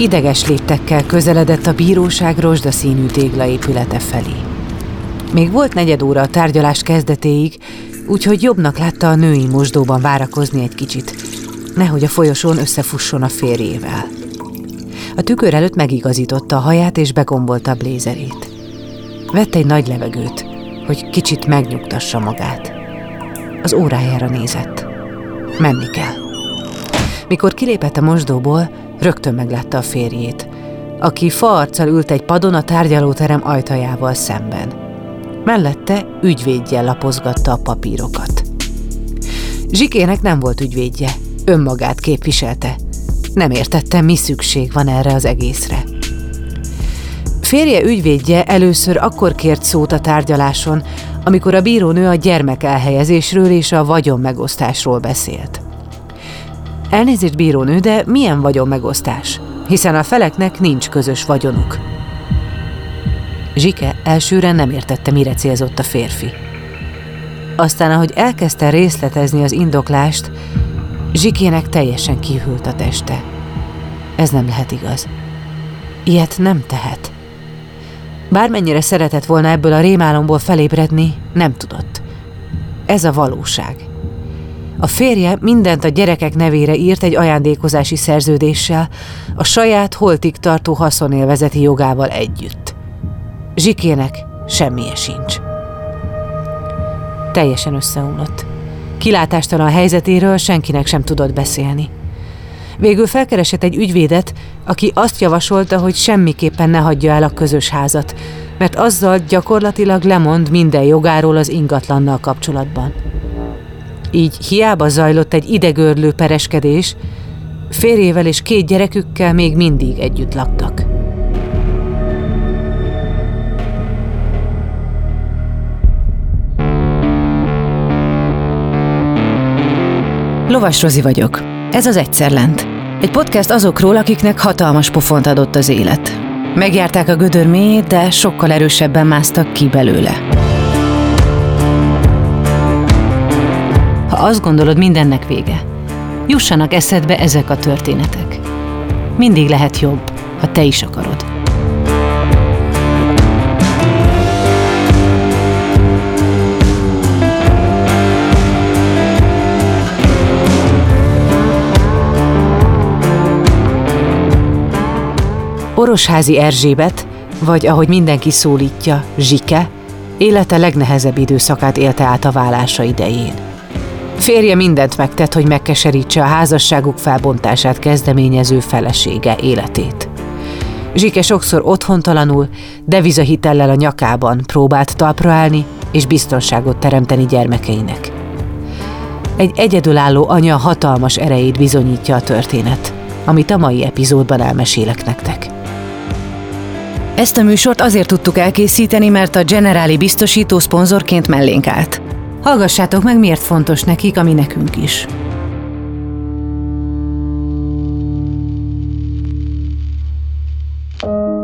Ideges léptekkel közeledett a bíróság rozsdaszínű téglaépülete felé. Még volt negyed óra a tárgyalás kezdetéig, úgyhogy jobbnak látta a női mosdóban várakozni egy kicsit, nehogy a folyosón összefusson a férjével. A tükör előtt megigazította a haját és begombolta a blézerét. Vett egy nagy levegőt, hogy kicsit megnyugtassa magát. Az órájára nézett. Menni kell. Mikor kilépett a mosdóból, rögtön meglátta a férjét, aki faarccal ült egy padon a tárgyalóterem ajtajával szemben. Mellette ügyvédje lapozgatta a papírokat. Zsikének nem volt ügyvédje, önmagát képviselte. Nem értette, mi szükség van erre az egészre. Férje ügyvédje először akkor kért szót a tárgyaláson, amikor a bírónő a gyermek elhelyezésről és a vagyon megosztásról beszélt. Elnézést, bírónő, de milyen vagyon megosztás? Hiszen a feleknek nincs közös vagyonuk. Zsike elsőre nem értette, mire célzott a férfi. Aztán, ahogy elkezdte részletezni az indoklást, Zsikének teljesen kihűlt a teste. Ez nem lehet igaz. Ilyet nem tehet. Bármennyire szeretett volna ebből a rémálomból felébredni, nem tudott. Ez a valóság. A férje mindent a gyerekek nevére írt egy ajándékozási szerződéssel, a saját holtig tartó haszonélvezeti jogával együtt. Zsikének semmije sincs. Teljesen összeomlott. Kilátástalan a helyzetéről senkinek sem tudott beszélni. Végül felkeresett egy ügyvédet, aki azt javasolta, hogy semmiképpen ne hagyja el a közös házat, mert azzal gyakorlatilag lemond minden jogáról az ingatlannal kapcsolatban. Így hiába zajlott egy idegörlő pereskedés, férjével és két gyerekükkel még mindig együtt laktak. Lovas Rozi vagyok. Ez az Egyszer Lent. Egy podcast azokról, akiknek hatalmas pofont adott az élet. Megjárták a gödör mélyét, de sokkal erősebben másztak ki belőle. Azt gondolod, mindennek vége, jussanak eszedbe ezek a történetek. Mindig lehet jobb, ha te is akarod. Orosházi Erzsébet, vagy ahogy mindenki szólítja, Zsike, élete legnehezebb időszakát élte át a vállása idején. Férje mindent megtett, hogy megkeserítse a házasságuk felbontását kezdeményező felesége életét. Zsike sokszor otthontalanul, devizahitellel a nyakában próbált talpra állni és biztonságot teremteni gyermekeinek. Egy egyedülálló anya hatalmas erejét bizonyítja a történet, amit a mai epizódban elmesélek nektek. Ezt a műsort azért tudtuk elkészíteni, mert a Generáli biztosító szponzorként mellénk állt. Hallgassátok meg, miért fontos nekik, ami nekünk is.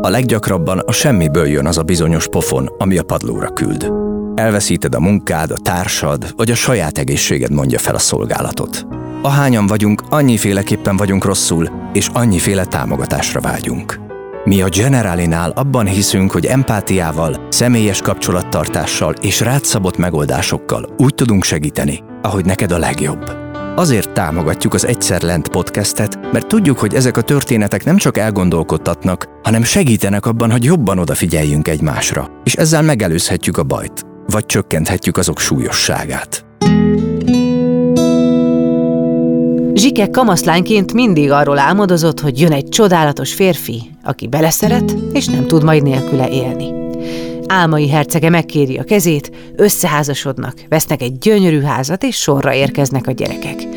A leggyakrabban a semmiből jön az a bizonyos pofon, ami a padlóra küld. Elveszíted a munkád, a társad, vagy a saját egészséged mondja fel a szolgálatot. Ahányan vagyunk, annyiféleképpen vagyunk rosszul, és annyiféle támogatásra vágyunk. Mi a Generalinál abban hiszünk, hogy empátiával, személyes kapcsolattartással és rátszabott megoldásokkal úgy tudunk segíteni, ahogy neked a legjobb. Azért támogatjuk az Egyszer Lent podcastet, mert tudjuk, hogy ezek a történetek nem csak elgondolkodtatnak, hanem segítenek abban, hogy jobban odafigyeljünk egymásra, és ezzel megelőzhetjük a bajt, vagy csökkenthetjük azok súlyosságát. Zsike kamaszlányként mindig arról álmodozott, hogy jön egy csodálatos férfi, aki beleszeret, és nem tud majd nélküle élni. Álmai hercege megkéri a kezét, összeházasodnak, vesznek egy gyönyörű házat, és sorra érkeznek a gyerekek.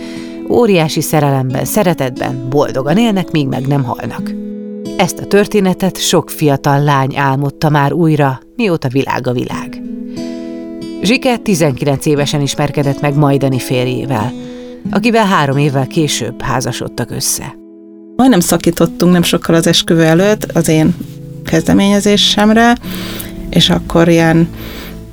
Óriási szerelemben, szeretetben, boldogan élnek, míg meg nem halnak. Ezt a történetet sok fiatal lány álmodta már újra, mióta világ a világ. Zsike 19 évesen ismerkedett meg majdani férjével – akivel három évvel később házasodtak össze. Majdnem szakítottunk nem sokkal az esküvő előtt az én kezdeményezésemre, és akkor ilyen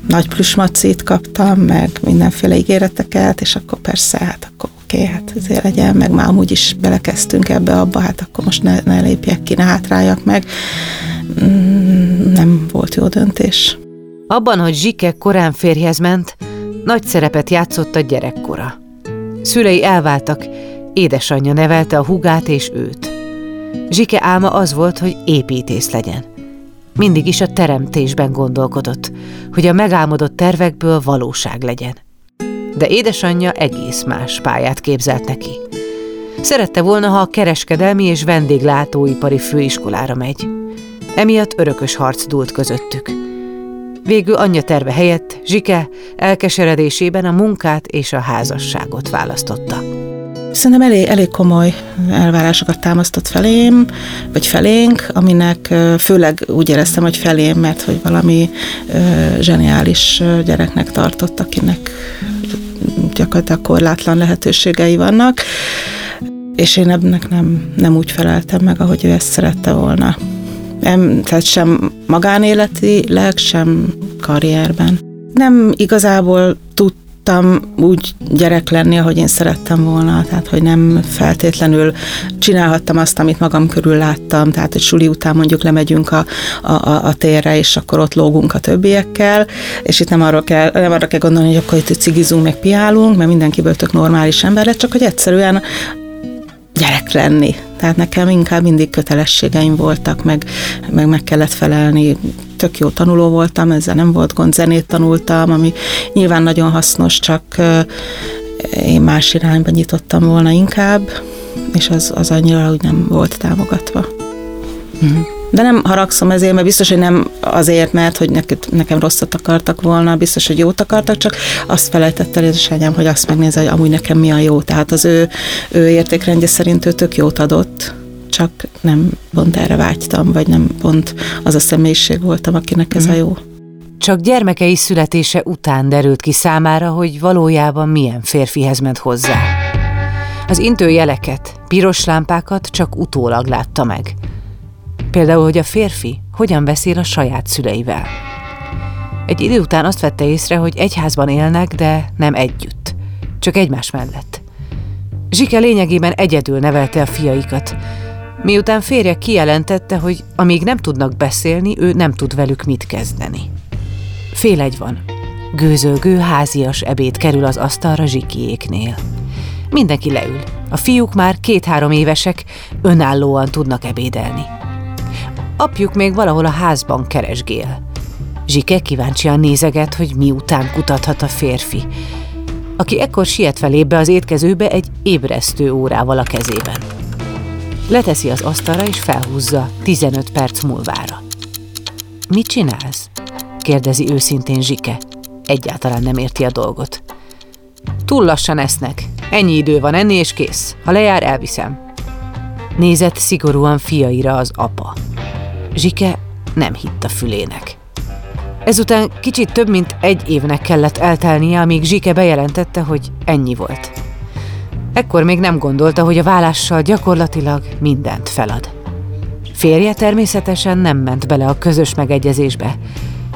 nagy plüsmacit kaptam, meg mindenféle ígéreteket, és akkor persze, hát akkor oké, okay, hát ezért legyen, meg már amúgy is belekezdtünk ebbe, abba, hát akkor most ne, ne lépjek ki, ne hátráljak meg. Mm, nem volt jó döntés. Abban, hogy Zsike korán férjhez ment, nagy szerepet játszott a gyerekkora. Szülei elváltak, édesanyja nevelte a hugát és őt. Zsike álma az volt, hogy építész legyen. Mindig is a teremtésben gondolkodott, hogy a megálmodott tervekből valóság legyen. De édesanyja egész más pályát képzelt neki. Szerette volna, ha a kereskedelmi és vendéglátóipari főiskolára megy. Emiatt örökös harc dúlt közöttük. Végül anyja terve helyett Zsike elkeseredésében a munkát és a házasságot választotta. Szerintem elég, elég komoly elvárásokat támasztott felém, vagy felénk, aminek főleg úgy éreztem, hogy felém, mert hogy valami zseniális gyereknek tartott, akinek gyakorlatilag korlátlan lehetőségei vannak, és én ennek nem, nem úgy feleltem meg, ahogy ő ezt szerette volna. Nem, tehát sem magánéletileg, sem karrierben. Nem igazából tud tudtam úgy gyerek lenni, ahogy én szerettem volna, tehát hogy nem feltétlenül csinálhattam azt, amit magam körül láttam, tehát hogy suli után mondjuk lemegyünk a, a, a térre, és akkor ott lógunk a többiekkel, és itt nem arra kell, nem arra kell gondolni, hogy akkor itt cigizunk, meg piálunk, mert mindenkiből tök normális ember csak hogy egyszerűen gyerek lenni. Tehát nekem inkább mindig kötelességeim voltak, meg, meg meg kellett felelni. Tök jó tanuló voltam, ezzel nem volt gond, zenét tanultam, ami nyilván nagyon hasznos, csak én más irányba nyitottam volna inkább, és az, az annyira úgy nem volt támogatva. Uh-huh. De nem haragszom ezért, mert biztos, hogy nem azért, mert hogy nekem rosszat akartak volna, biztos, hogy jót akartak, csak azt felejtett el édesanyám, hogy azt megnézze, hogy amúgy nekem mi a jó. Tehát az ő, ő értékrendje szerint ő tök jót adott, csak nem pont erre vágytam, vagy nem pont az a személyiség voltam, akinek ez a mhm. jó. Csak gyermekei születése után derült ki számára, hogy valójában milyen férfihez ment hozzá. Az intőjeleket, piros lámpákat csak utólag látta meg – Például, hogy a férfi hogyan beszél a saját szüleivel. Egy idő után azt vette észre, hogy egyházban élnek, de nem együtt, csak egymás mellett. Zsike lényegében egyedül nevelte a fiaikat, miután férje kijelentette, hogy amíg nem tudnak beszélni, ő nem tud velük mit kezdeni. Fél egy van. Gőzölgő, házias ebéd kerül az asztalra zsikiéknél. Mindenki leül. A fiúk már két-három évesek, önállóan tudnak ebédelni. Apjuk még valahol a házban keresgél. Zsike kíváncsian nézeget, hogy miután kutathat a férfi, aki ekkor siet felébe az étkezőbe egy ébresztő órával a kezében. Leteszi az asztalra és felhúzza 15 perc múlvára. Mit csinálsz? kérdezi őszintén Zsike. Egyáltalán nem érti a dolgot. Túl lassan esznek. Ennyi idő van enni és kész. Ha lejár, elviszem. Nézett szigorúan fiaira az apa. Zsike nem hitt a fülének. Ezután kicsit több mint egy évnek kellett eltelnie, amíg Zsike bejelentette, hogy ennyi volt. Ekkor még nem gondolta, hogy a vállással gyakorlatilag mindent felad. Férje természetesen nem ment bele a közös megegyezésbe,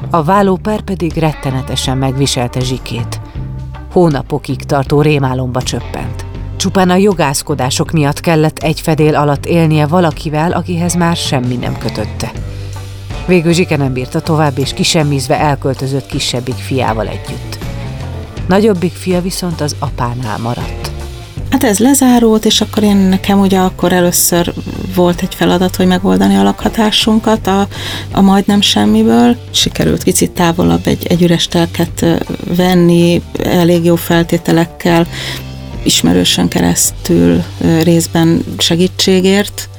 a vállóper pedig rettenetesen megviselte Zsikét. Hónapokig tartó rémálomba csöppent. Csupán a jogászkodások miatt kellett egy fedél alatt élnie valakivel, akihez már semmi nem kötötte. Végül Zsike nem bírta tovább, és kisemmizve elköltözött kisebbik fiával együtt. Nagyobbik fia viszont az apánál maradt. Hát ez lezárult, és akkor én nekem ugye akkor először volt egy feladat, hogy megoldani a lakhatásunkat a, a majdnem semmiből. Sikerült kicsit távolabb egy, egy üres telket venni, elég jó feltételekkel, ismerősen keresztül részben segítségért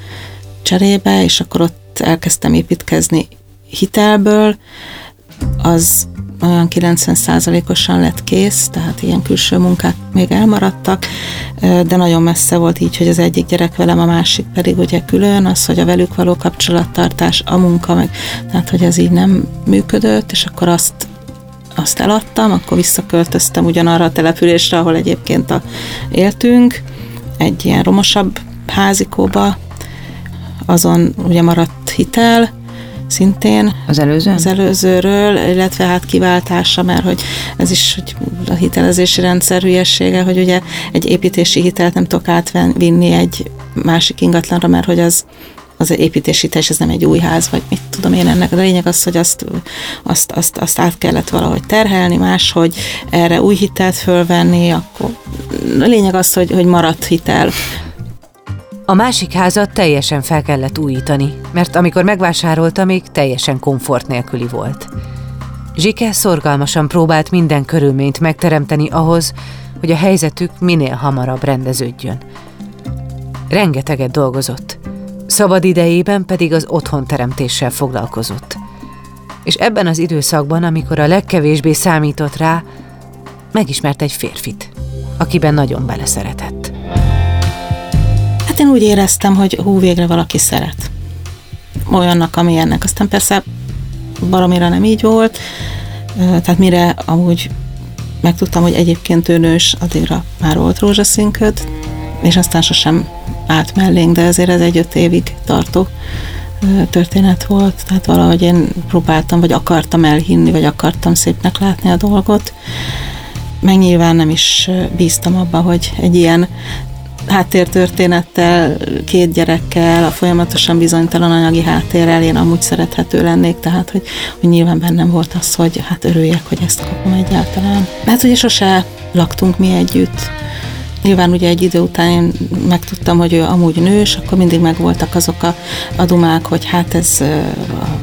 cserébe, és akkor ott elkezdtem építkezni hitelből, az olyan 90%-osan lett kész, tehát ilyen külső munkák még elmaradtak, de nagyon messze volt így, hogy az egyik gyerek velem, a másik pedig ugye külön, az, hogy a velük való kapcsolattartás, a munka, meg, tehát hogy ez így nem működött, és akkor azt azt eladtam, akkor visszaköltöztem ugyanarra a településre, ahol egyébként a, éltünk, egy ilyen romosabb házikóba, azon ugye maradt hitel, szintén. Az előző? Az előzőről, illetve hát kiváltása, mert hogy ez is hogy a hitelezési rendszer hülyessége, hogy ugye egy építési hitelt nem tudok átvinni egy másik ingatlanra, mert hogy az az építési és ez nem egy új ház, vagy mit tudom én ennek. A lényeg az, hogy azt, azt, azt, azt át kellett valahogy terhelni, máshogy erre új hitelt fölvenni, akkor a lényeg az, hogy, hogy maradt hitel. A másik házat teljesen fel kellett újítani, mert amikor megvásárolta, még teljesen komfort nélküli volt. Zsike szorgalmasan próbált minden körülményt megteremteni ahhoz, hogy a helyzetük minél hamarabb rendeződjön. Rengeteget dolgozott, szabad idejében pedig az otthonteremtéssel foglalkozott. És ebben az időszakban, amikor a legkevésbé számított rá, megismert egy férfit, akiben nagyon beleszeretett. Hát én úgy éreztem, hogy hú, végre valaki szeret. Olyannak, amilyennek. Aztán persze valamire nem így volt, tehát mire amúgy megtudtam, hogy egyébként ő nős, addigra már volt rózsaszínköd, és aztán sosem állt mellénk, de azért ez egy öt évig tartó történet volt, tehát valahogy én próbáltam, vagy akartam elhinni, vagy akartam szépnek látni a dolgot. Meg nyilván nem is bíztam abba, hogy egy ilyen háttértörténettel, két gyerekkel, a folyamatosan bizonytalan anyagi háttérrel én amúgy szerethető lennék, tehát hogy, hogy nyilván bennem volt az, hogy hát örüljek, hogy ezt kapom egyáltalán. Hát ugye sose laktunk mi együtt, Nyilván ugye egy idő után én megtudtam, hogy ő amúgy nős, akkor mindig megvoltak azok a, adumák, hogy hát ez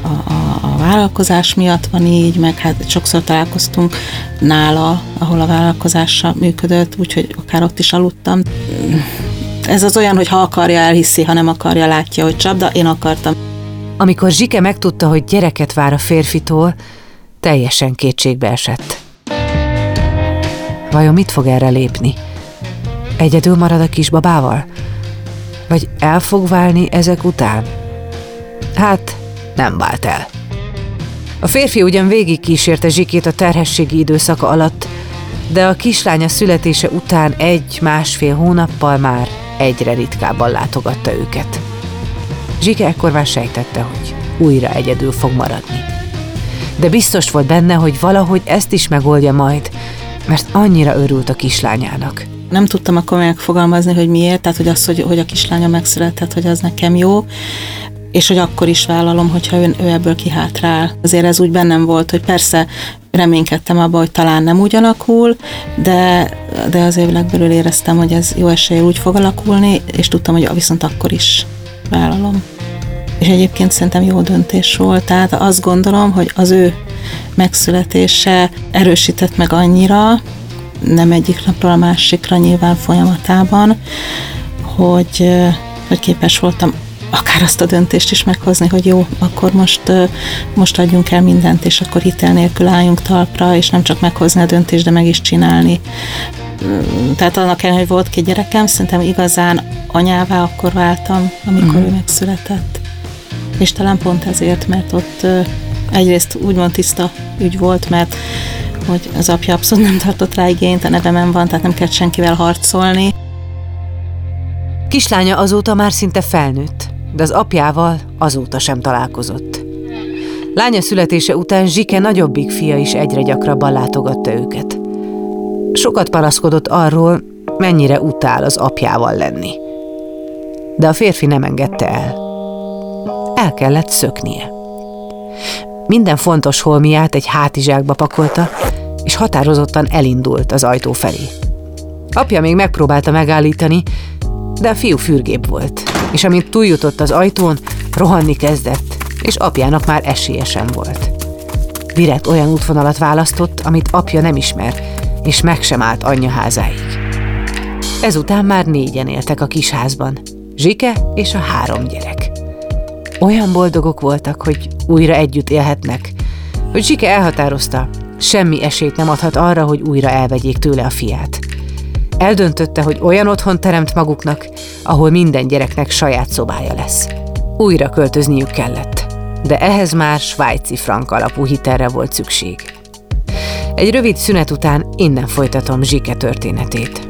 a, a, a vállalkozás miatt van így, meg hát sokszor találkoztunk nála, ahol a vállalkozása működött, úgyhogy akár ott is aludtam. Ez az olyan, hogy ha akarja, elhiszi, ha nem akarja, látja, hogy csapda, én akartam. Amikor Zsike megtudta, hogy gyereket vár a férfitól, teljesen kétségbe esett. Vajon mit fog erre lépni? Egyedül marad a kisbabával? Vagy el fog válni ezek után? Hát, nem vált el. A férfi ugyan végig kísérte Zsikét a terhességi időszaka alatt, de a kislánya születése után egy-másfél hónappal már egyre ritkábban látogatta őket. Zsike ekkor már sejtette, hogy újra egyedül fog maradni. De biztos volt benne, hogy valahogy ezt is megoldja majd, mert annyira örült a kislányának nem tudtam akkor megfogalmazni, hogy miért, tehát hogy az, hogy, hogy a kislánya megszületett, hogy az nekem jó, és hogy akkor is vállalom, hogyha ő, ő ebből kihátrál. Azért ez úgy bennem volt, hogy persze reménykedtem abba, hogy talán nem úgy alakul, de, de azért legbelül éreztem, hogy ez jó esélye úgy fog alakulni, és tudtam, hogy viszont akkor is vállalom. És egyébként szerintem jó döntés volt, tehát azt gondolom, hogy az ő megszületése erősített meg annyira, nem egyik napról a másikra nyilván folyamatában, hogy, hogy képes voltam akár azt a döntést is meghozni, hogy jó, akkor most, most adjunk el mindent, és akkor hitel nélkül álljunk talpra, és nem csak meghozni a döntést, de meg is csinálni. Tehát annak ellenére, hogy volt két gyerekem, szerintem igazán anyává akkor váltam, amikor uh-huh. ő megszületett. És talán pont ezért, mert ott egyrészt úgymond tiszta ügy volt, mert hogy az apja abszolút nem tartott rá igényt, a nevemen van, tehát nem kellett senkivel harcolni. Kislánya azóta már szinte felnőtt, de az apjával azóta sem találkozott. Lánya születése után Zsike nagyobbik fia is egyre gyakrabban látogatta őket. Sokat panaszkodott arról, mennyire utál az apjával lenni. De a férfi nem engedte el. El kellett szöknie. Minden fontos holmiát egy hátizsákba pakolta, és határozottan elindult az ajtó felé. Apja még megpróbálta megállítani, de a fiú fürgép volt, és amint túljutott az ajtón, rohanni kezdett, és apjának már esélye sem volt. Direkt olyan útvonalat választott, amit apja nem ismer, és meg sem állt anyja házáig. Ezután már négyen éltek a kisházban, Zsike és a három gyerek. Olyan boldogok voltak, hogy újra együtt élhetnek, hogy Zsike elhatározta, semmi esélyt nem adhat arra, hogy újra elvegyék tőle a fiát. Eldöntötte, hogy olyan otthon teremt maguknak, ahol minden gyereknek saját szobája lesz. Újra költözniük kellett, de ehhez már svájci frank alapú hitelre volt szükség. Egy rövid szünet után innen folytatom Zsike történetét.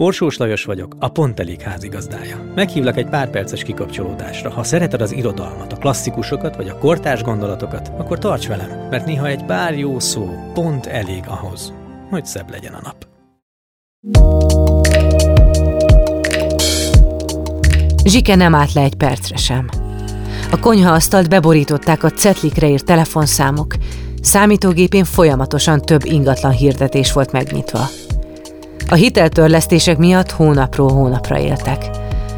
Orsós Lajos vagyok, a Pont Elég házigazdája. Meghívlak egy pár perces kikapcsolódásra. Ha szereted az irodalmat, a klasszikusokat vagy a kortárs gondolatokat, akkor tarts velem, mert néha egy pár jó szó pont elég ahhoz, hogy szebb legyen a nap. Zsike nem állt le egy percre sem. A konyhaasztalt beborították a cetlikre írt telefonszámok, számítógépén folyamatosan több ingatlan hirdetés volt megnyitva. A hiteltörlesztések miatt hónapról hónapra éltek.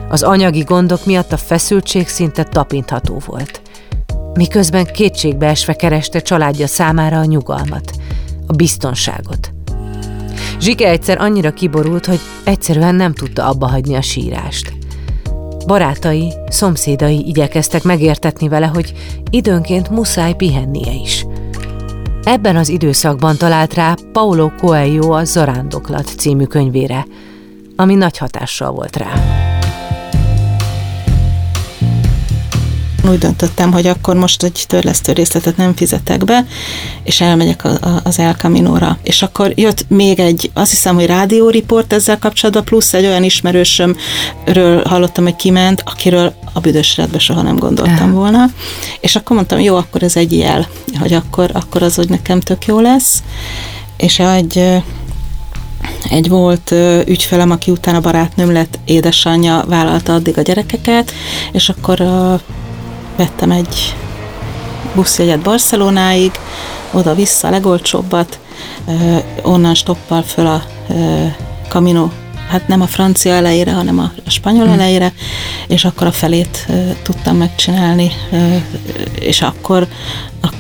Az anyagi gondok miatt a feszültség szinte tapintható volt. Miközben kétségbeesve kereste családja számára a nyugalmat, a biztonságot. Zsike egyszer annyira kiborult, hogy egyszerűen nem tudta abba hagyni a sírást. Barátai, szomszédai igyekeztek megértetni vele, hogy időnként muszáj pihennie is. Ebben az időszakban talált rá Paulo Coelho a Zarándoklat című könyvére, ami nagy hatással volt rá. Úgy döntöttem, hogy akkor most egy törlesztő részletet nem fizetek be, és elmegyek a, a, az El Camino-ra. És akkor jött még egy, azt hiszem, hogy rádióriport ezzel kapcsolatban, plusz egy olyan ismerősömről hallottam, hogy kiment, akiről a büdös életbe soha nem gondoltam volna. És akkor mondtam, jó, akkor ez egy jel, hogy akkor, akkor az, hogy nekem tök jó lesz. És egy egy volt ügyfelem, aki utána barátnőm lett, édesanyja vállalta addig a gyerekeket, és akkor vettem egy buszjegyet Barcelonáig, oda-vissza a legolcsóbbat, onnan stoppal föl a Camino hát nem a francia elejére, hanem a, spanyol hmm. elejére, és akkor a felét tudtam megcsinálni, és akkor,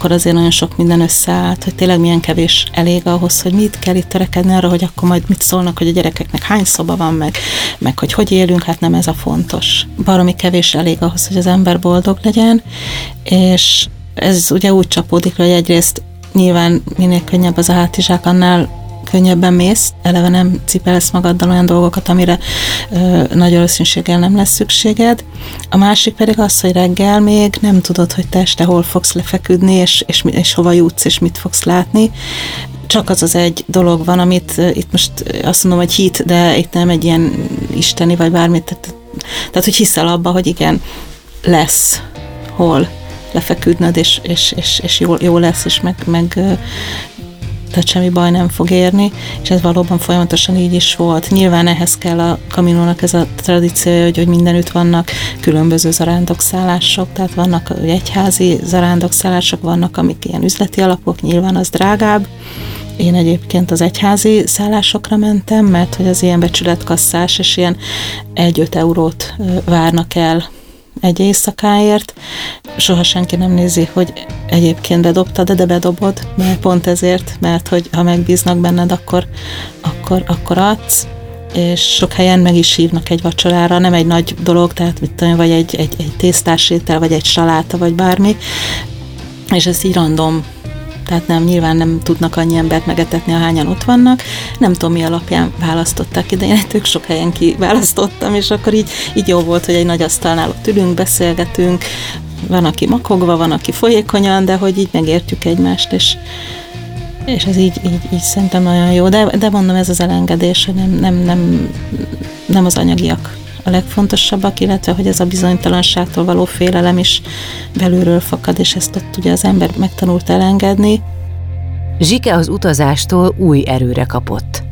akkor azért nagyon sok minden összeállt, hogy tényleg milyen kevés elég ahhoz, hogy mit kell itt törekedni arra, hogy akkor majd mit szólnak, hogy a gyerekeknek hány szoba van, meg, meg hogy hogy élünk, hát nem ez a fontos. Baromi kevés elég ahhoz, hogy az ember boldog legyen, és ez ugye úgy csapódik, hogy egyrészt nyilván minél könnyebb az a hátizsák, annál könnyebben mész, eleve nem cipelsz magaddal olyan dolgokat, amire ö, nagy valószínűséggel nem lesz szükséged. A másik pedig az, hogy reggel még nem tudod, hogy te este hol fogsz lefeküdni, és, és, és hova jutsz, és mit fogsz látni csak az az egy dolog van, amit itt most azt mondom, hogy hit, de itt nem egy ilyen isteni, vagy bármit, tehát, tehát hogy hiszel abba, hogy igen, lesz hol lefeküdnöd, és, és, és, és jó, jó lesz, és meg, meg tehát semmi baj nem fog érni, és ez valóban folyamatosan így is volt. Nyilván ehhez kell a kaminónak ez a tradíciója, hogy, hogy mindenütt vannak különböző zarándokszállások, tehát vannak egyházi zarándokszállások, vannak amik ilyen üzleti alapok, nyilván az drágább, én egyébként az egyházi szállásokra mentem, mert hogy az ilyen becsületkasszás és ilyen 1-5 eurót várnak el egy éjszakáért. Soha senki nem nézi, hogy egyébként bedobtad, de bedobod, mert pont ezért, mert hogy ha megbíznak benned, akkor, akkor, akkor adsz és sok helyen meg is hívnak egy vacsorára, nem egy nagy dolog, tehát mit tudom, vagy egy, egy, egy tésztás étel, vagy egy saláta, vagy bármi, és ez így random tehát nem, nyilván nem tudnak annyi embert megetetni, ahányan ott vannak. Nem tudom, mi alapján választották ide, én tök sok helyen kiválasztottam, és akkor így, így jó volt, hogy egy nagy asztalnál ott ülünk, beszélgetünk, van, aki makogva, van, aki folyékonyan, de hogy így megértjük egymást, és, és ez így, így, így szerintem nagyon jó. De, de mondom, ez az elengedés, nem, nem, nem, nem az anyagiak a legfontosabbak, illetve hogy ez a bizonytalanságtól való félelem is belülről fakad, és ezt ott ugye az ember megtanult elengedni. Zsike az utazástól új erőre kapott.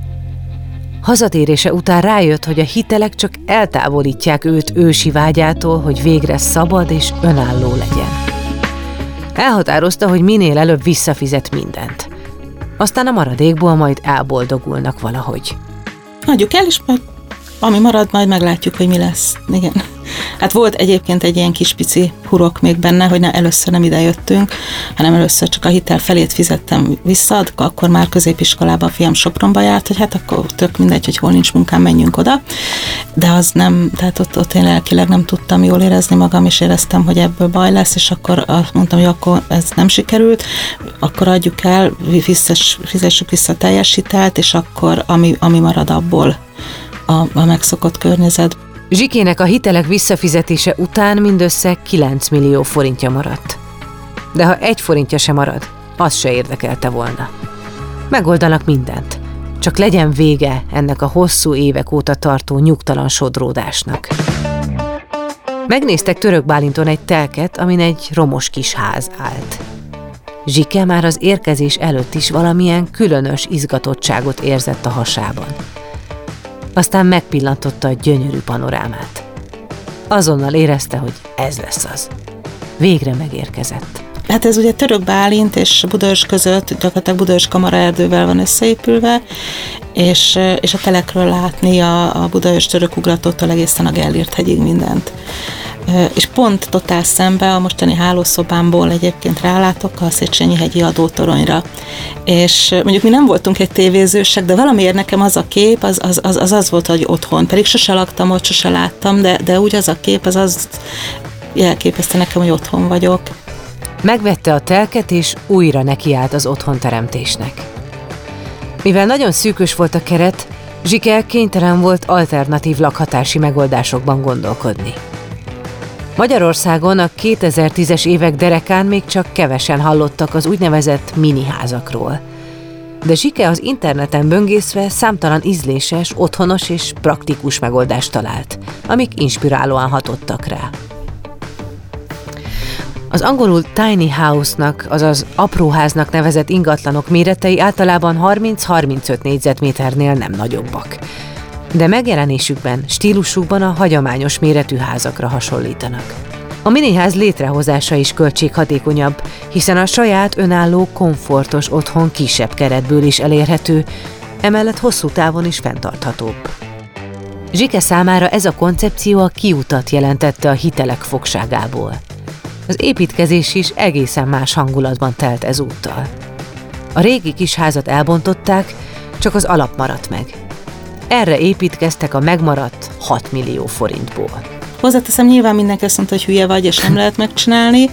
Hazatérése után rájött, hogy a hitelek csak eltávolítják őt ősi vágyától, hogy végre szabad és önálló legyen. Elhatározta, hogy minél előbb visszafizet mindent. Aztán a maradékból majd elboldogulnak valahogy. Adjuk el, és majd ami marad, majd meglátjuk, hogy mi lesz. Igen. Hát volt egyébként egy ilyen kis pici hurok még benne, hogy ne, először nem ide jöttünk, hanem először csak a hitel felét fizettem vissza, akkor már középiskolában a fiam Sopronba járt, hogy hát akkor tök mindegy, hogy hol nincs munkám, menjünk oda. De az nem, tehát ott, ott én lelkileg nem tudtam jól érezni magam, és éreztem, hogy ebből baj lesz, és akkor mondtam, hogy akkor ez nem sikerült, akkor adjuk el, fizessük vissza a teljes hitelt, és akkor ami, ami marad abból a, a megszokott környezet. Zsikének a hitelek visszafizetése után mindössze 9 millió forintja maradt. De ha egy forintja sem marad, az se érdekelte volna. Megoldanak mindent, csak legyen vége ennek a hosszú évek óta tartó nyugtalan sodródásnak. Megnéztek Török Bálinton egy telket, amin egy romos kis ház állt. Zsike már az érkezés előtt is valamilyen különös izgatottságot érzett a hasában aztán megpillantotta a gyönyörű panorámát. Azonnal érezte, hogy ez lesz az. Végre megérkezett. Hát ez ugye Török Bálint és Budaörs között, gyakorlatilag Budaörs kamaraerdővel van összeépülve, és, és a telekről látni a, a Budaörs török ugratótól egészen a Gellért hegyig mindent és pont totál szembe a mostani hálószobámból egyébként rálátok a Széchenyi hegyi adótoronyra. És mondjuk mi nem voltunk egy tévézősek, de valamiért nekem az a kép, az az, az, az, az volt, hogy otthon. Pedig sose laktam ott, sose láttam, de, de úgy az a kép, az az jelképezte nekem, hogy otthon vagyok. Megvette a telket, és újra nekiállt az otthon teremtésnek. Mivel nagyon szűkös volt a keret, Zsikel kénytelen volt alternatív lakhatási megoldásokban gondolkodni. Magyarországon a 2010-es évek derekán még csak kevesen hallottak az úgynevezett miniházakról. De Zsike az interneten böngészve számtalan ízléses, otthonos és praktikus megoldást talált, amik inspirálóan hatottak rá. Az angolul tiny house-nak, azaz apróháznak nevezett ingatlanok méretei általában 30-35 négyzetméternél nem nagyobbak de megjelenésükben, stílusukban a hagyományos méretű házakra hasonlítanak. A miniház létrehozása is költséghatékonyabb, hiszen a saját önálló, komfortos otthon kisebb keretből is elérhető, emellett hosszú távon is fenntarthatóbb. Zsike számára ez a koncepció a kiutat jelentette a hitelek fogságából. Az építkezés is egészen más hangulatban telt ezúttal. A régi kis házat elbontották, csak az alap maradt meg – erre építkeztek a megmaradt 6 millió forintból. Hozzáteszem, nyilván mindenki azt mondta, hogy hülye vagy, és nem lehet megcsinálni,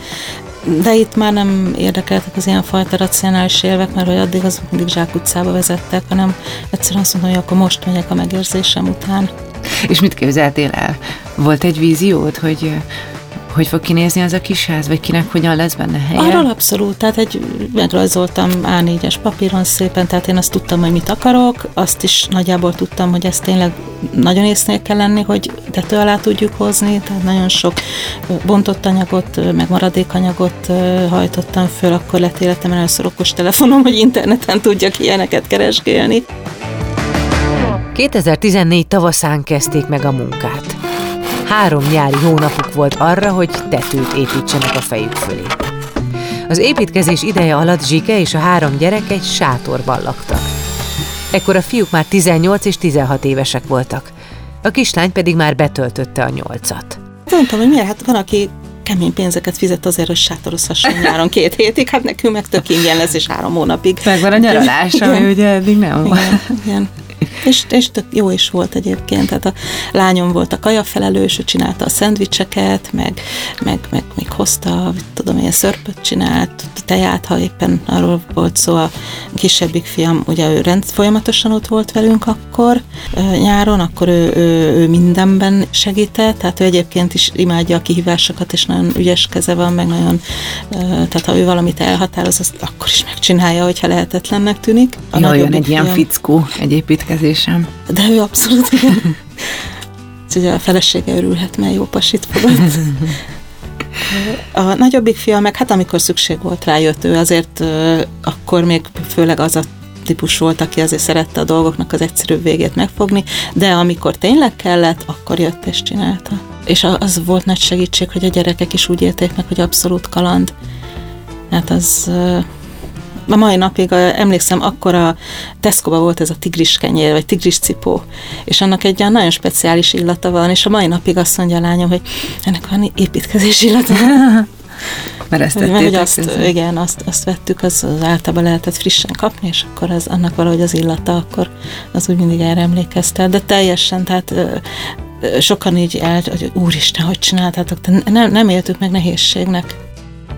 de itt már nem érdekeltek az ilyen fajta racionális érvek, mert hogy addig az mindig utcába vezettek, hanem egyszerűen azt mondtam, hogy akkor most megyek a megérzésem után. És mit képzeltél el? Volt egy víziód, hogy hogy fog kinézni az a kis ház, vagy kinek hogyan lesz benne helye? Arról abszolút, tehát egy, megrajzoltam A4-es papíron szépen, tehát én azt tudtam, hogy mit akarok, azt is nagyjából tudtam, hogy ezt tényleg nagyon észnél kell lenni, hogy tető alá tudjuk hozni, tehát nagyon sok bontott anyagot, meg maradékanyagot hajtottam föl, akkor lett életemben először okos telefonom, hogy interneten tudjak ilyeneket keresgélni. 2014 tavaszán kezdték meg a munkát. Három nyári hónapuk volt arra, hogy tetőt építsenek a fejük fölé. Az építkezés ideje alatt Zsike és a három gyerek egy sátorban laktak. Ekkor a fiúk már 18 és 16 évesek voltak. A kislány pedig már betöltötte a nyolcat. Mondtam, hogy miért? Hát van, aki kemény pénzeket fizet azért, hogy sátorozhasson nyáron két hétig, hát nekünk meg tök ingyen lesz, és három hónapig. Megvan a nyaralás, ami ugye eddig nem van. Igen, igen. És, és tök jó is volt egyébként, tehát a lányom volt a kajafelelős, ő csinálta a szendvicseket, meg, meg, meg még hozta, tudom, ilyen szörpöt csinált, teját, ha éppen arról volt szó, a kisebbik fiam, ugye ő rend, folyamatosan ott volt velünk akkor nyáron, akkor ő, ő, ő mindenben segített, tehát ő egyébként is imádja a kihívásokat, és nagyon ügyes keze van, meg nagyon, tehát ha ő valamit elhatároz, azt akkor is megcsinálja, hogyha lehetetlennek tűnik. A Jaj, jön egy ilyen fickó egy építkezésem. De ő abszolút igen. Úgyhogy a felesége örülhet, mert jó pasit fogott. A nagyobbik fia meg, hát amikor szükség volt rá, jött ő, azért akkor még főleg az a típus volt, aki azért szerette a dolgoknak az egyszerűbb végét megfogni, de amikor tényleg kellett, akkor jött és csinálta. És az volt nagy segítség, hogy a gyerekek is úgy élték meg, hogy abszolút kaland. Hát az, A mai napig emlékszem, akkor a Tesco-ba volt ez a tigris kenyér, vagy tigris cipó, és annak egy olyan nagyon speciális illata van, és a mai napig azt mondja a lányom, hogy ennek van építkezési illata. Mert ezt Mert hogy azt, igen, azt, azt vettük, az, az általában lehetett frissen kapni, és akkor az, annak valahogy az illata, akkor az úgy mindig erre emlékeztet, de teljesen, tehát sokan így el, hogy úristen, hogy csináltátok, de nem, nem éltük meg nehézségnek.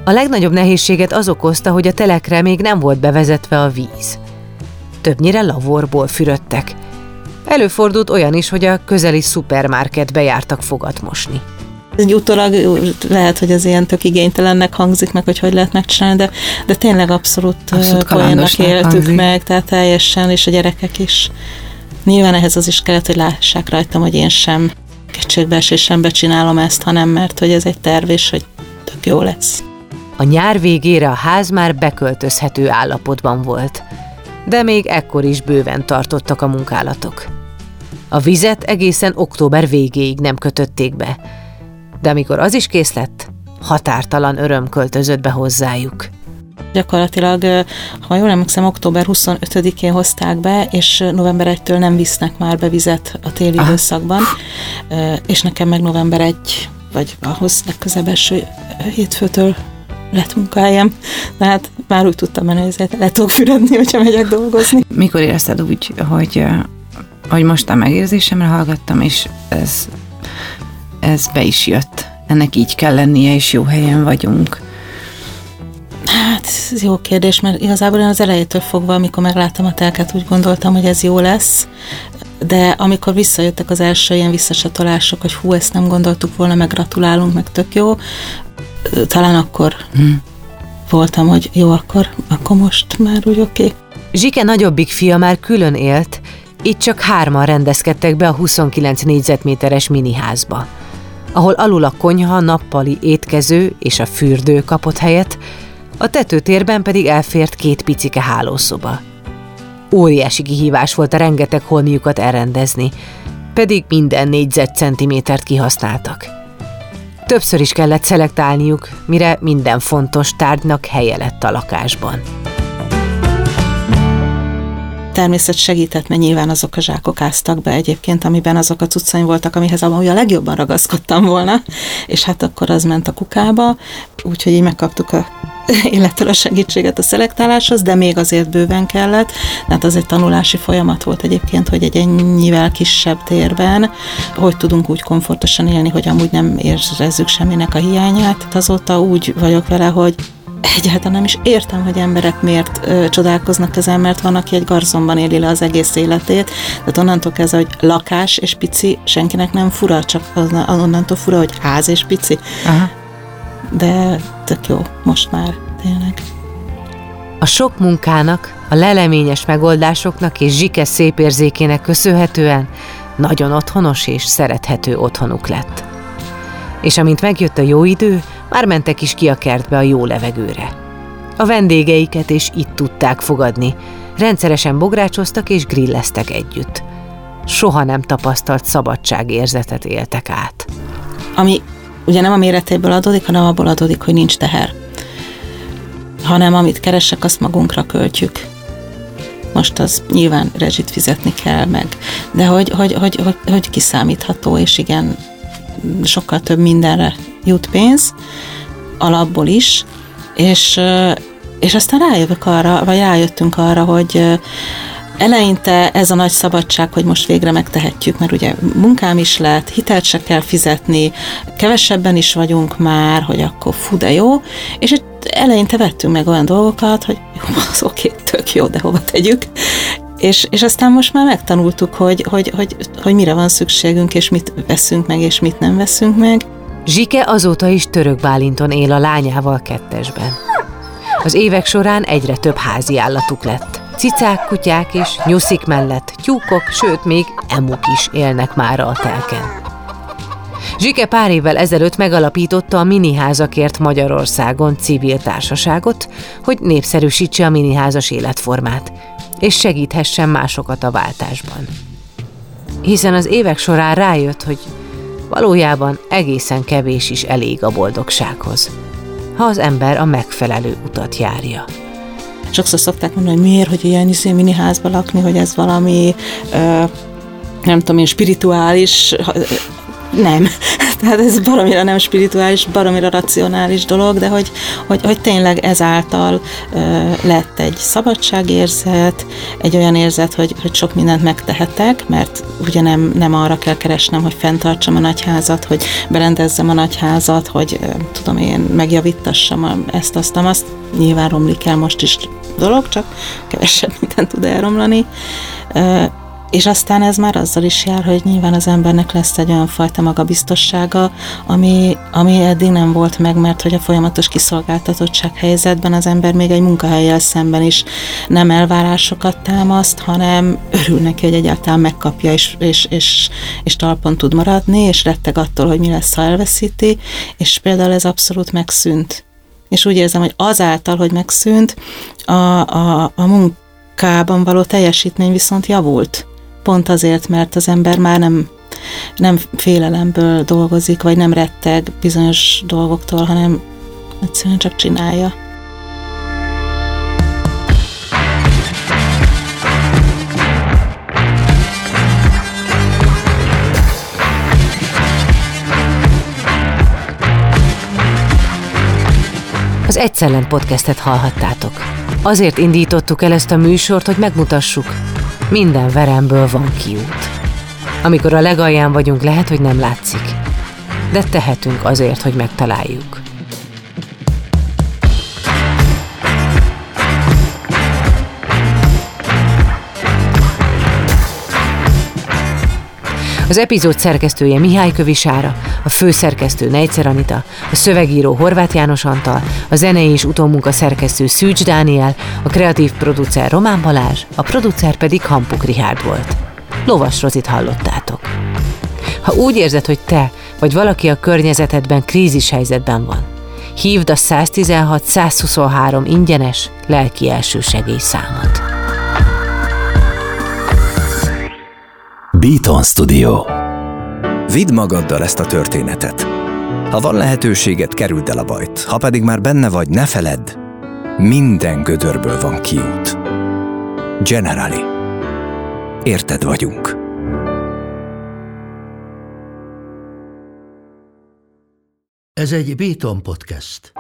A legnagyobb nehézséget az okozta, hogy a telekre még nem volt bevezetve a víz. Többnyire lavorból fürödtek. Előfordult olyan is, hogy a közeli szupermarketbe jártak fogat mosni. Egy utólag lehet, hogy az ilyen tök igénytelennek hangzik meg, hogy hogy lehet megcsinálni, de, de tényleg abszolút, abszolút éltük hangzik. meg, tehát teljesen, és a gyerekek is. Nyilván ehhez az is kellett, hogy lássák rajtam, hogy én sem kétségbeesésembe csinálom ezt, hanem mert hogy ez egy terv, és hogy tök jó lesz. A nyár végére a ház már beköltözhető állapotban volt, de még ekkor is bőven tartottak a munkálatok. A vizet egészen október végéig nem kötötték be, de amikor az is kész lett, határtalan öröm költözött be hozzájuk. Gyakorlatilag, ha jól emlékszem, október 25-én hozták be, és november 1-től nem visznek már be vizet a téli Aha. időszakban, és nekem meg november 1 vagy ahhoz legközebb eső hétfőtől lett munkájám, hát már úgy tudtam menni, hogy le tudok fürödni, hogyha megyek dolgozni. Mikor érezted úgy, hogy, hogy most a megérzésemre hallgattam, és ez, ez be is jött. Ennek így kell lennie, és jó helyen vagyunk. Hát, ez jó kérdés, mert igazából én az elejétől fogva, amikor megláttam a telket, úgy gondoltam, hogy ez jó lesz, de amikor visszajöttek az első ilyen visszasatolások, hogy hú, ezt nem gondoltuk volna, meg gratulálunk, meg tök jó, talán akkor hmm. voltam, hogy jó, akkor, akkor most már úgy oké. Okay. Zsike nagyobbik fia már külön élt, itt csak hárman rendezkedtek be a 29 négyzetméteres miniházba, ahol alul a konyha, nappali étkező és a fürdő kapott helyet, a tetőtérben pedig elfért két picike hálószoba. Óriási kihívás volt a rengeteg holmiukat elrendezni, pedig minden négyzetcentimétert kihasználtak. Többször is kellett szelektálniuk, mire minden fontos tárgynak helye lett a lakásban. Természet segített, mert nyilván azok a zsákok áztak be egyébként, amiben azok a cuccaim voltak, amihez amúgy a legjobban ragaszkodtam volna, és hát akkor az ment a kukába, úgyhogy így megkaptuk a élettel a segítséget a szelektáláshoz, de még azért bőven kellett. Tehát az egy tanulási folyamat volt egyébként, hogy egy ennyivel kisebb térben, hogy tudunk úgy komfortosan élni, hogy amúgy nem érezzük semminek a hiányát. Azóta úgy vagyok vele, hogy egyáltalán nem is értem, hogy emberek miért ö, csodálkoznak ezen, mert van, aki egy garzonban éli le az egész életét, tehát onnantól kezdve, hogy lakás és pici, senkinek nem fura, csak onnantól fura, hogy ház és pici. Aha de tök jó, most már tényleg. A sok munkának, a leleményes megoldásoknak és Zsike szép érzékének köszönhetően nagyon otthonos és szerethető otthonuk lett. És amint megjött a jó idő, már mentek is ki a kertbe a jó levegőre. A vendégeiket is itt tudták fogadni, rendszeresen bográcsoztak és grilleztek együtt. Soha nem tapasztalt szabadságérzetet éltek át. Ami ugye nem a méretéből adódik, hanem abból adódik, hogy nincs teher. Hanem amit keresek, azt magunkra költjük. Most az nyilván rezsit fizetni kell meg, de hogy, hogy, hogy, hogy, hogy kiszámítható, és igen, sokkal több mindenre jut pénz, alapból is, és, és aztán rájövök arra, vagy rájöttünk arra, hogy Eleinte ez a nagy szabadság, hogy most végre megtehetjük, mert ugye munkám is lett, hitelt se kell fizetni, kevesebben is vagyunk már, hogy akkor fú, de jó, és eleinte vettünk meg olyan dolgokat, hogy jó, az oké, tök jó, de hova tegyük, és, és aztán most már megtanultuk, hogy, hogy, hogy, hogy mire van szükségünk, és mit veszünk meg, és mit nem veszünk meg. Zsike azóta is török Bálinton él a lányával kettesben. Az évek során egyre több házi állatuk lett. Cicák, kutyák és nyuszik mellett tyúkok, sőt még emuk is élnek már a telken. Zsike pár évvel ezelőtt megalapította a Miniházakért Magyarországon civil társaságot, hogy népszerűsítse a miniházas életformát, és segíthessen másokat a váltásban. Hiszen az évek során rájött, hogy valójában egészen kevés is elég a boldogsághoz, ha az ember a megfelelő utat járja. Sokszor szokták mondani, hogy miért, hogy ilyen izé mini házba lakni, hogy ez valami ö, nem tudom én, spirituális, nem. Tehát ez baromira nem spirituális, baromira racionális dolog, de hogy, hogy, hogy tényleg ezáltal ö, lett egy szabadságérzet, egy olyan érzet, hogy, hogy sok mindent megtehetek, mert ugye nem, nem arra kell keresnem, hogy fenntartsam a nagyházat, hogy berendezzem a nagyházat, hogy ö, tudom én megjavítassam ezt, azt, azt. Nyilván romlik el most is dolog, csak kevesebb minden tud elromlani. Ö, és aztán ez már azzal is jár, hogy nyilván az embernek lesz egy olyan fajta magabiztossága, ami, ami eddig nem volt meg, mert hogy a folyamatos kiszolgáltatottság helyzetben az ember még egy munkahelyel szemben is nem elvárásokat támaszt, hanem örül neki, hogy egyáltalán megkapja, és, és, és, és talpon tud maradni, és retteg attól, hogy mi lesz, ha elveszíti, és például ez abszolút megszűnt. És úgy érzem, hogy azáltal, hogy megszűnt, a, a, a munkában való teljesítmény viszont javult pont azért, mert az ember már nem, nem félelemből dolgozik, vagy nem retteg bizonyos dolgoktól, hanem egyszerűen csak csinálja. Az Egyszellent podcastet hallhattátok. Azért indítottuk el ezt a műsort, hogy megmutassuk, minden veremből van kiút. Amikor a legalján vagyunk, lehet, hogy nem látszik, de tehetünk azért, hogy megtaláljuk. Az epizód szerkesztője Mihály Kövisára, a főszerkesztő Nejcer Anita, a szövegíró Horváth János Antal, a zenei és utómunka szerkesztő Szűcs Dániel, a kreatív producer Román Balázs, a producer pedig Hampuk Rihárd volt. Lovas Rozit hallottátok. Ha úgy érzed, hogy te vagy valaki a környezetedben krízis helyzetben van, hívd a 116-123 ingyenes lelki elsősegély számot. Beaton Studio. Vidd magaddal ezt a történetet. Ha van lehetőséget, kerüld el a bajt. Ha pedig már benne vagy, ne feledd, minden gödörből van kiút. Generali. Érted vagyunk. Ez egy Béton podcast.